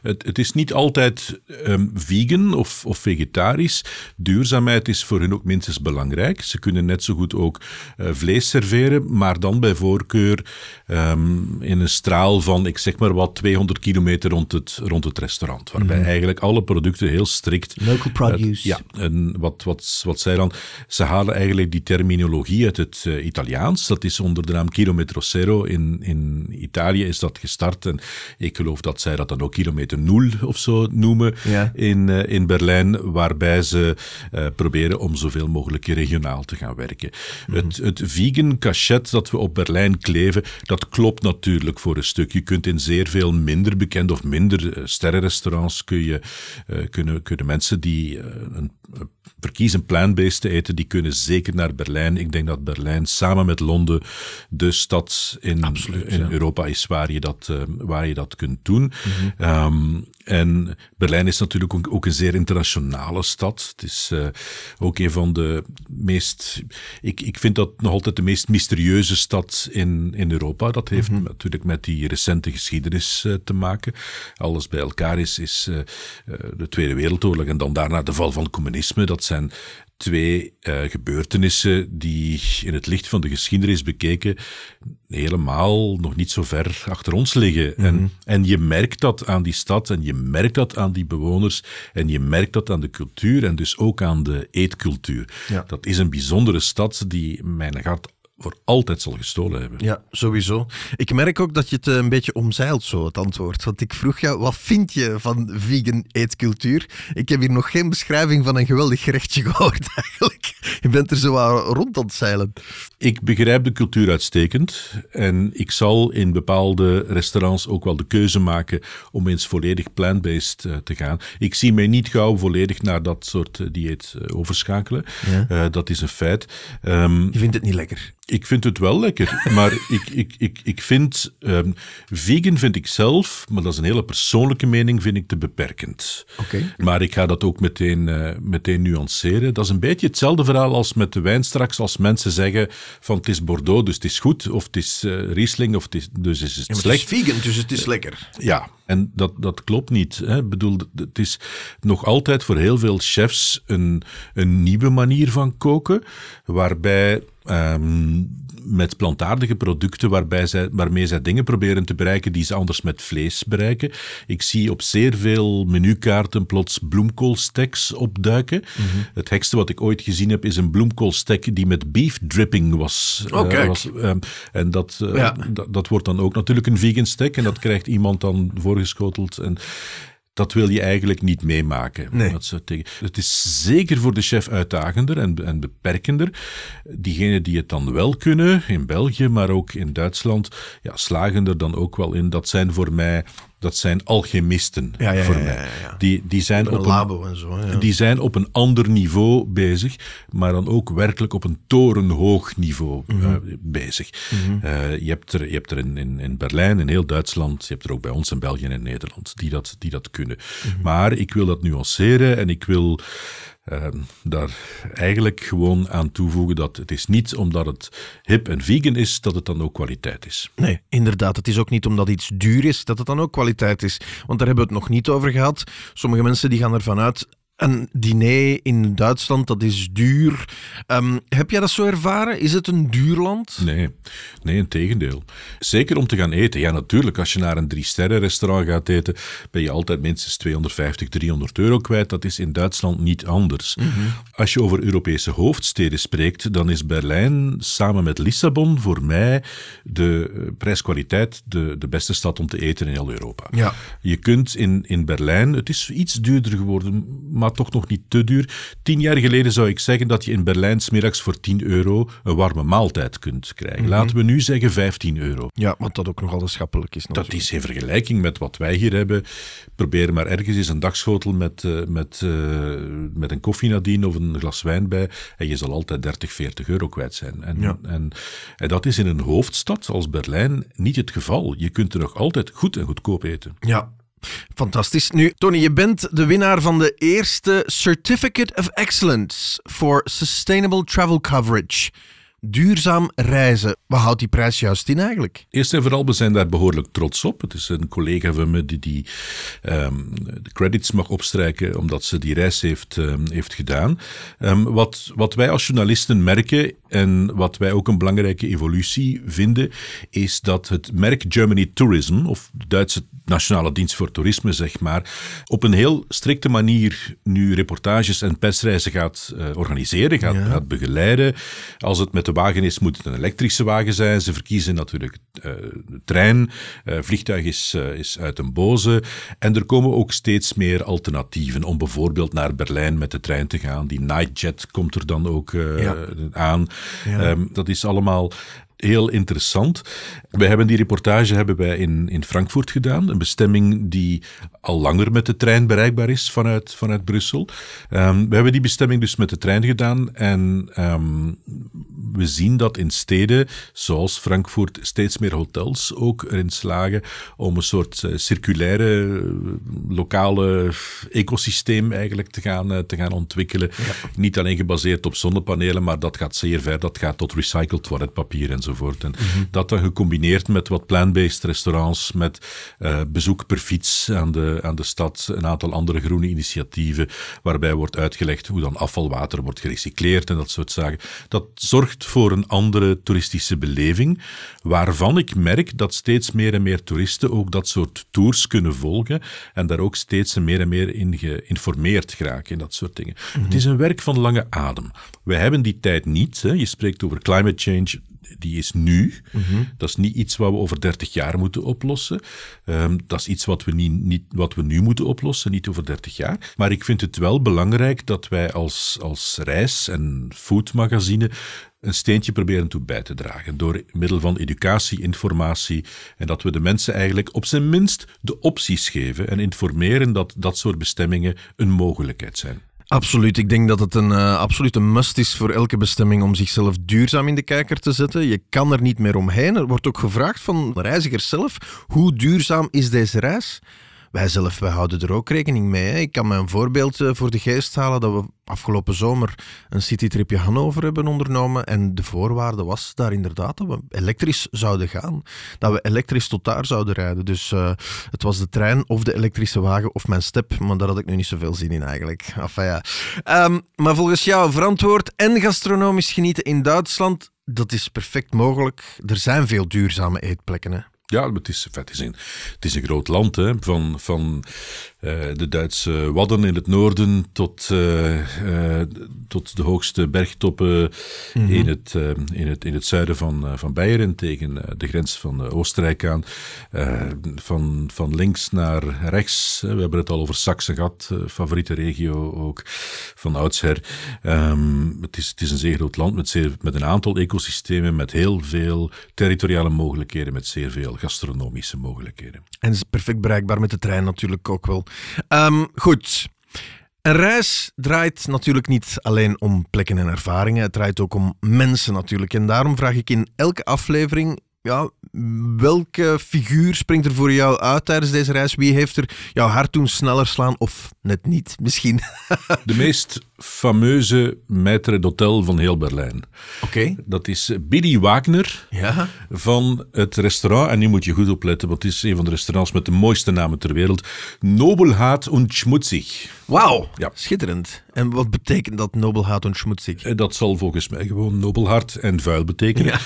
het, het is niet altijd um, vegan of, of, vegetarisch. Duurzaamheid is voor hun ook minstens belangrijk. Ze kunnen net zo goed ook uh, vlees serveren, maar dan bij voorkeur um, in een straal van, ik zeg maar wat, 200 kilometer rond het, rond het restaurant. Waarbij mm. eigenlijk alle producten heel strikt... Local produce. Uh, ja, en wat, wat, wat zij dan... Ze halen eigenlijk die terminologie uit het uh, Italiaans. Dat is onder de naam Kilometro Zero. In, in Italië is dat gestart en ik geloof dat zij dat dan ook kilometer nul of zo noemen ja. in, uh, in Berlijn, waarbij ze uh, proberen om zoveel mogelijk regionaal te gaan werken. Mm -hmm. het, het vegan cachet dat we op Berlijn kleven, dat klopt natuurlijk voor een stuk. Je kunt in zeer veel minder bekende of minder uh, sterrenrestaurants kun je, kunnen, kunnen mensen die een verkiezen plant-based te eten, die kunnen zeker naar Berlijn. Ik denk dat Berlijn samen met Londen de stad in, Absoluut, in ja. Europa is waar je dat, uh, waar je dat kunt doen. Mm -hmm. um, en Berlijn is natuurlijk ook, ook, een zeer internationale stad. Het is uh, ook een van de meest. Ik, ik vind dat nog altijd de meest mysterieuze stad in, in Europa. Dat heeft mm -hmm. natuurlijk met die recente geschiedenis uh, te maken. Alles bij elkaar is, is uh, de Tweede Wereldoorlog en dan daarna de val van het communisme. Dat zijn twee uh, gebeurtenissen die in het licht van de geschiedenis bekeken helemaal nog niet zo ver achter ons liggen. Mm -hmm. en, en je merkt dat aan die stad en je merkt dat aan die bewoners en je merkt dat aan de cultuur en dus ook aan de eetcultuur. Ja. Dat is een bijzondere stad die mijn hart voor altijd zal gestolen hebben. Ja, sowieso. Ik merk ook dat je het een beetje omzeilt, zo het antwoord. Want ik vroeg jou, wat vind je van vegan eetcultuur? Ik heb hier nog geen beschrijving van een geweldig gerechtje gehoord, eigenlijk. Je bent er zo rond aan het zeilen. Ik begrijp de cultuur uitstekend. En ik zal in bepaalde restaurants ook wel de keuze maken om eens volledig plant-based uh, te gaan. Ik zie mij niet gauw volledig naar dat soort uh, dieet overschakelen. Ja. dat is een feit. Um, je vindt het niet lekker? Ik vind het wel lekker, maar ik, ik, ik, ik vind, um, vegan vind ik zelf, maar dat is een hele persoonlijke mening, vind ik te beperkend. Okay. Maar ik ga dat ook meteen, uh, meteen nuanceren. Dat is een beetje hetzelfde verhaal als met de wijn straks, als mensen zeggen van het is Bordeaux, dus het is goed, of het is uh, Riesling, of het is, dus is het ja, slecht. Het is vegan, dus het is lekker. Ja, en dat, dat klopt niet. Hè. Ik bedoel, het is nog altijd voor heel veel chefs een, een nieuwe manier van koken, waarbij um, met plantaardige producten waarbij zij, waarmee zij dingen proberen te bereiken die ze anders met vlees bereiken. Ik zie op zeer veel menukaarten plots bloemkoolsteks opduiken. Mhm. Mm -hmm. Het gekste wat ik ooit gezien heb is een bloemkoolstek die met beef dripping was. Oh, uh, was um, en dat, uh, ja. dat wordt dan ook natuurlijk een vegan stek en dat krijgt iemand dan voorgeschoteld. En, dat wil je eigenlijk niet meemaken. Nee. Het is zeker voor de chef uitdagender en, en beperkender. Diegenen die het dan wel kunnen, in België, maar ook in Duitsland, ja, slagen er dan ook wel in. Dat zijn voor mij dat zijn alchemisten ja, ja, voor mij. Die, die, zijn een op labo en zo, die zijn op een ander niveau bezig, maar dan ook werkelijk op een torenhoog niveau Mhm. mm -hmm. uh, bezig. Mm -hmm. uh, je hebt er, je hebt er in, in, in, Berlijn, in heel Duitsland, je hebt er ook bij ons in België en in Nederland die dat, die dat kunnen. Mhm. Mm -hmm. Maar ik wil dat nuanceren en ik wil uh, daar eigenlijk gewoon aan toevoegen dat het is niet omdat het hip en vegan is, dat het dan ook kwaliteit is. Nee, inderdaad. Het is ook niet omdat iets duur is, dat het dan ook kwaliteit is. Want daar hebben we het nog niet over gehad. Sommige mensen die gaan ervan uit, een diner in Duitsland, dat is duur. Um, heb jij dat zo ervaren? Is het een duur land? Nee, nee, in tegendeel. Zeker om te gaan eten. Ja, natuurlijk, als je naar een drie-sterren restaurant gaat eten, ben je altijd minstens 250, 300 euro kwijt. Dat is in Duitsland niet anders. Mm -hmm. Als je over Europese hoofdsteden spreekt, dan is Berlijn samen met Lissabon voor mij de uh, prijskwaliteit de, de beste stad om te eten in heel Europa. Ja. Je kunt in, in Berlijn, het is iets duurder geworden, maar maar toch nog niet te duur. Tien jaar geleden zou ik zeggen dat je in Berlijn smiddags voor 10 euro een warme maaltijd kunt krijgen. Mm -hmm. Laten we nu zeggen 15 euro. Ja, wat dat ook nogal schappelijk is. Natuurlijk. Dat is in vergelijking met wat wij hier hebben. Probeer maar ergens eens een dagschotel met, uh, met, uh, met een koffie nadien of een glas wijn bij. En je zal altijd 30, 40 euro kwijt zijn. En, ja. en, en dat is in een hoofdstad als Berlijn niet het geval. Je kunt er nog altijd goed en goedkoop eten. Ja, Fantastisch. Nu, Tony, je bent de winnaar van de eerste Certificate of Excellence for Sustainable Travel Coverage. Duurzaam reizen. Wat houdt die prijs juist in eigenlijk? Eerst en vooral, we zijn daar behoorlijk trots op. Het is een collega van me die, die um, de credits mag opstrijken omdat ze die reis heeft, um, heeft gedaan. Um, wat, wat wij als journalisten merken en wat wij ook een belangrijke evolutie vinden, is dat het merk Germany Tourism, of de Duitse Nationale Dienst voor Toerisme, zeg maar, op een heel strikte manier nu reportages en persreizen gaat uh, organiseren, gaat, ja. gaat begeleiden. Als het met de wagen is, moet het een elektrische wagen zijn. Ze verkiezen natuurlijk uh, de trein. Uh, vliegtuig is, uh, is uit een boze. En er komen ook steeds meer alternatieven om bijvoorbeeld naar Berlijn met de trein te gaan. Die Nightjet komt er dan ook ja. aan. Ja. Um, dat is allemaal heel interessant. Wij hebben die reportage hebben wij in, in Frankfurt gedaan. Een bestemming die al langer met de trein bereikbaar is vanuit, vanuit Brussel. Um, we hebben die bestemming dus met de trein gedaan. En um, we zien dat in steden zoals Frankfurt steeds meer hotels ook erin slagen om een soort uh, circulaire, lokale ecosysteem eigenlijk te gaan, uh, te gaan ontwikkelen. Ja. Niet alleen gebaseerd op zonnepanelen, maar dat gaat zeer ver. Dat gaat tot recycled toiletpapier en enzovoort. En Mhm. dat dan gecombineerd met wat plant-based restaurants, met uh, bezoek per fiets aan de, aan de stad, een aantal andere groene initiatieven, waarbij wordt uitgelegd hoe dan afvalwater wordt gerecycleerd en dat soort zaken. Dat zorgt voor een andere toeristische beleving, waarvan ik merk dat steeds meer en meer toeristen ook dat soort tours kunnen volgen en daar ook steeds meer en meer in geïnformeerd geraken in dat soort dingen. Mm-hmm. Het is een werk van lange adem. Wij hebben die tijd niet. Hè. Je spreekt over climate change die is nu. Mm-hmm. Dat is niet iets wat we over 30 jaar moeten oplossen. Um, dat is iets wat we, niet, niet, wat we nu moeten oplossen, niet over 30 jaar. Maar ik vind het wel belangrijk dat wij als, als reis- en foodmagazine een steentje proberen toe bij te dragen. Door middel van educatie, informatie en dat we de mensen eigenlijk op zijn minst de opties geven en informeren dat dat soort bestemmingen een mogelijkheid zijn. Absoluut. Ik denk dat het een uh, absolute must is voor elke bestemming om zichzelf duurzaam in de kijker te zetten. Je kan er niet meer omheen. Er wordt ook gevraagd van reizigers zelf, hoe duurzaam is deze reis? Wij zelf, houden er ook rekening mee. Ik kan me een voorbeeld uh, voor de geest halen dat we afgelopen zomer een citytripje Hannover hebben ondernomen en de voorwaarde was daar inderdaad dat we elektrisch zouden gaan. Dat we elektrisch tot daar zouden rijden. Dus uh, het was de trein of de elektrische wagen of mijn step, maar daar had ik nu niet zoveel zin in eigenlijk. Enfin, ja. um, maar volgens jou verantwoord en gastronomisch genieten in Duitsland, dat is perfect mogelijk. Er zijn veel duurzame eetplekken. Ja, het is, het, is een, het is een groot land, hè? van, van de Duitse Wadden in het noorden tot, uh, uh, tot de hoogste bergtoppen mm-hmm. in, het, in, het, in het zuiden van, van Beieren tegen de grens van Oostenrijk aan. van, van links naar rechts, we hebben het al over Saxe gehad, favoriete regio ook van oudsher. Um, het, is, het is een zeer groot land met, zeer, met een aantal ecosystemen, met heel veel territoriale mogelijkheden, met zeer veel gastronomische mogelijkheden. En is perfect bereikbaar met de trein natuurlijk ook wel. Um, goed. Een reis draait natuurlijk niet alleen om plekken en ervaringen, het draait ook om mensen natuurlijk. En daarom vraag ik in elke aflevering ja, welke figuur springt er voor jou uit tijdens deze reis? Wie heeft er jouw hart doen sneller slaan of net niet misschien? De meest fameuze maître d'hôtel van heel Berlijn. Oké. Dat is Billy Wagner Ja. van het restaurant, en nu moet je goed opletten, want het is een van de restaurants met de mooiste namen ter wereld, Nobelhaat und Schmutzig. Wauw. Ja. Schitterend. En wat betekent dat nobelhaat en schmutzig? Eh, Dat zal volgens mij gewoon nobelhart en vuil betekenen.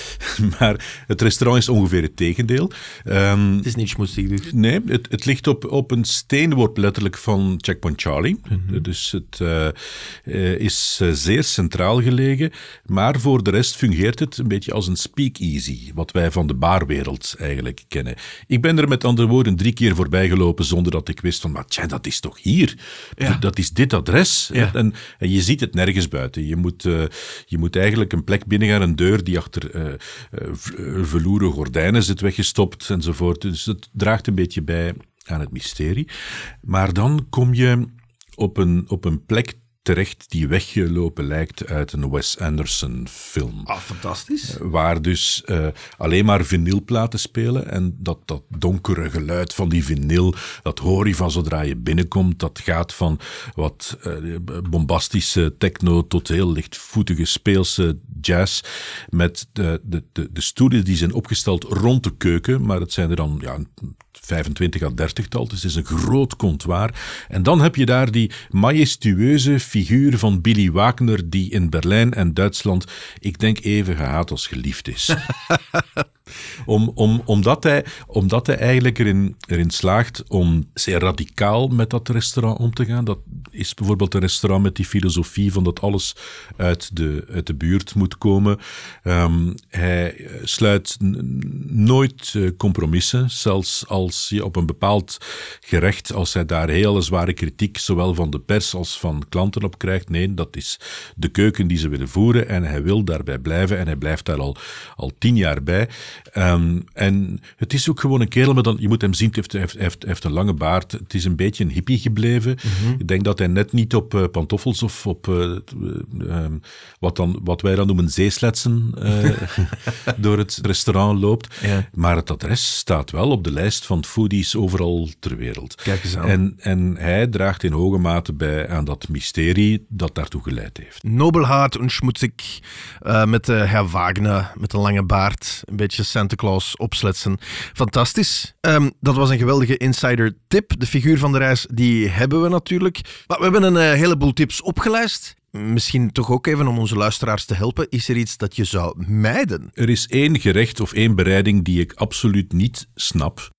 maar het restaurant is ongeveer het tegendeel. Ehm, Het is niet schmutzig dus. Nee, het, het ligt op, op een steenworp letterlijk van Checkpoint Charlie. Mhm. Dus het eh, eh, is eh, zeer centraal gelegen. Maar voor de rest fungeert het een beetje als een speakeasy. Wat wij van de baarwereld eigenlijk kennen. Ik ben er met andere woorden drie keer voorbij gelopen zonder dat ik wist van, maar tja, dat is toch hier? Ja. Dat is dit adres. Ja. En, en je ziet het nergens buiten. Je moet, je moet eigenlijk een plek binnengaan, een deur die achter veloeren gordijnen zit weggestopt enzovoort. Dus het draagt een beetje bij aan het mysterie. Maar dan kom je op een, op een plek terecht die weggelopen lijkt uit een Wes Anderson film. Ah, fantastisch. Waar dus eh, alleen maar vinylplaten spelen. En dat, dat donkere geluid van die vinyl, dat hoor je van zodra je binnenkomt. Dat gaat van wat eh, bombastische techno tot heel lichtvoetige speelse jazz. Met de, de, de, de stoelen die zijn opgesteld rond de keuken. Maar het zijn er dan ja, 25 à 30 tal. Dus het is een groot comptoir. En dan heb je daar die majestueuze figuur van Billy Wagner, die in Berlijn en Duitsland, ik denk even gehaat als geliefd is. Om, om, omdat, hij, omdat hij eigenlijk erin, erin slaagt om zeer radicaal met dat restaurant om te gaan. Dat is bijvoorbeeld een restaurant met die filosofie van dat alles uit de, uit de buurt moet komen. Ehm, hij eh, sluit nooit eh, compromissen, zelfs als je op een bepaald gerecht, als hij daar hele zware kritiek, zowel van de pers als van klanten op krijgt. Nee, dat is de keuken die ze willen voeren en hij wil daarbij blijven en hij blijft daar al, al tien jaar bij. Ehm, en het is ook gewoon een kerel, maar dan, je moet hem zien, hij heeft, heeft, heeft, een lange baard. Het is een beetje een hippie gebleven. Ik denk dat hij net niet op eh, pantoffels of op eh, eh, ehm, wat, dan, wat wij dan noemen zeesletsen door het restaurant loopt. Ja. Maar het adres staat wel op de lijst van foodies overal ter wereld. Kijk eens aan. En, en hij draagt in hoge mate bij aan dat mysterie dat daartoe geleid heeft. Nobelhaat en schmutzig. met de Herr Wagner, met een lange baard. Een beetje Santa Claus opsletsen. Fantastisch. Ehm, dat was een geweldige insider tip. De figuur van de reis, die hebben we natuurlijk. Maar we hebben een eh, heleboel tips opgelijst. Misschien toch ook even om onze luisteraars te helpen. Is er iets dat je zou mijden? Er is één gerecht of één bereiding die ik absoluut niet snap.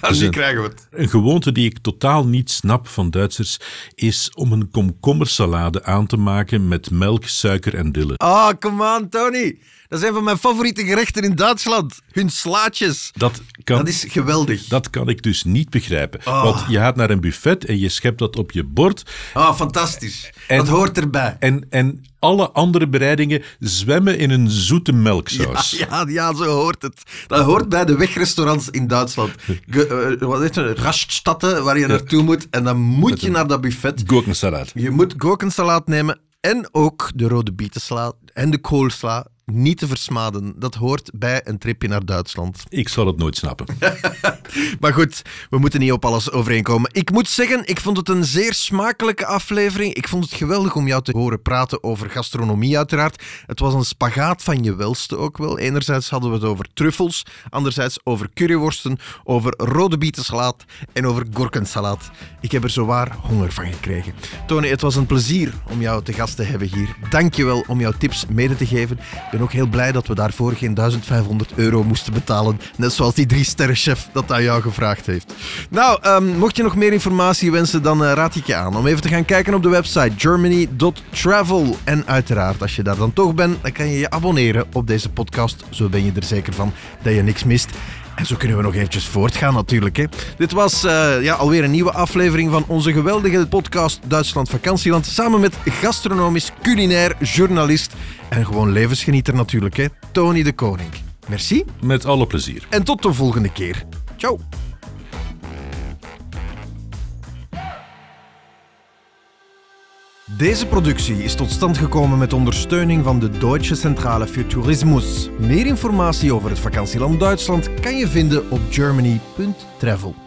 Dus krijgen we het. Een gewoonte die ik totaal niet snap van Duitsers is om een komkommersalade aan te maken met melk, suiker en dille. Ah, come on, Tony. Dat zijn van mijn favoriete gerechten in Duitsland. Hun slaatjes. Dat kan, Dat is geweldig. dat kan ik dus niet begrijpen. Ah. Want je gaat naar een buffet en je schept dat op je bord. Ah, fantastisch. En- dat hoort erbij. En, en alle andere bereidingen zwemmen in een zoete melksaus. Ja, ja, zo hoort het. Dat hoort bij de wegrestaurants in Duitsland. Ge, eh, wat heet het? Raststatten, waar je naartoe moet. En dan moet je naar dat buffet. Gurkensalade. Je moet gurkensalaat nemen en ook de rode bietensla en de koolsla. Niet te versmaden. Dat hoort bij een tripje naar Duitsland. Ik zal het nooit snappen. Maar goed, we moeten niet op alles overeenkomen. Ik moet zeggen, ik vond het een zeer smakelijke aflevering. Ik vond het geweldig om jou te horen praten over gastronomie, uiteraard. Het was een spagaat van je welste ook wel. Enerzijds hadden we het over truffels, anderzijds over curryworsten, over rode bietensalaat en over gurkensalaat. Ik heb er zowaar honger van gekregen. Tony, het was een plezier om jou te gast te hebben hier. Dank je wel om jouw tips mede te geven. Ben ook heel blij dat we daarvoor geen 1500 euro moesten betalen. Net zoals die drie sterrenchef dat aan jou gevraagd heeft. Nou, ehm, mocht je nog meer informatie wensen, dan eh, raad ik je aan om even te gaan kijken op de website germany.travel. En uiteraard, als je daar dan toch bent, dan kan je je abonneren op deze podcast. Zo ben je er zeker van dat je niks mist. En zo kunnen we nog eventjes voortgaan natuurlijk. Hè. Dit was eh, ja, alweer een nieuwe aflevering van onze geweldige podcast Duitsland Vakantieland. Samen met gastronomisch, culinair, journalist en gewoon levensgenieter natuurlijk. Hè. Tony de Koning. Merci Met alle plezier. en tot de volgende keer. Ciao. Deze productie is tot stand gekomen met ondersteuning van de Deutsche Centrale für Tourismus. Meer informatie over het vakantieland Duitsland kan je vinden op germany.travel.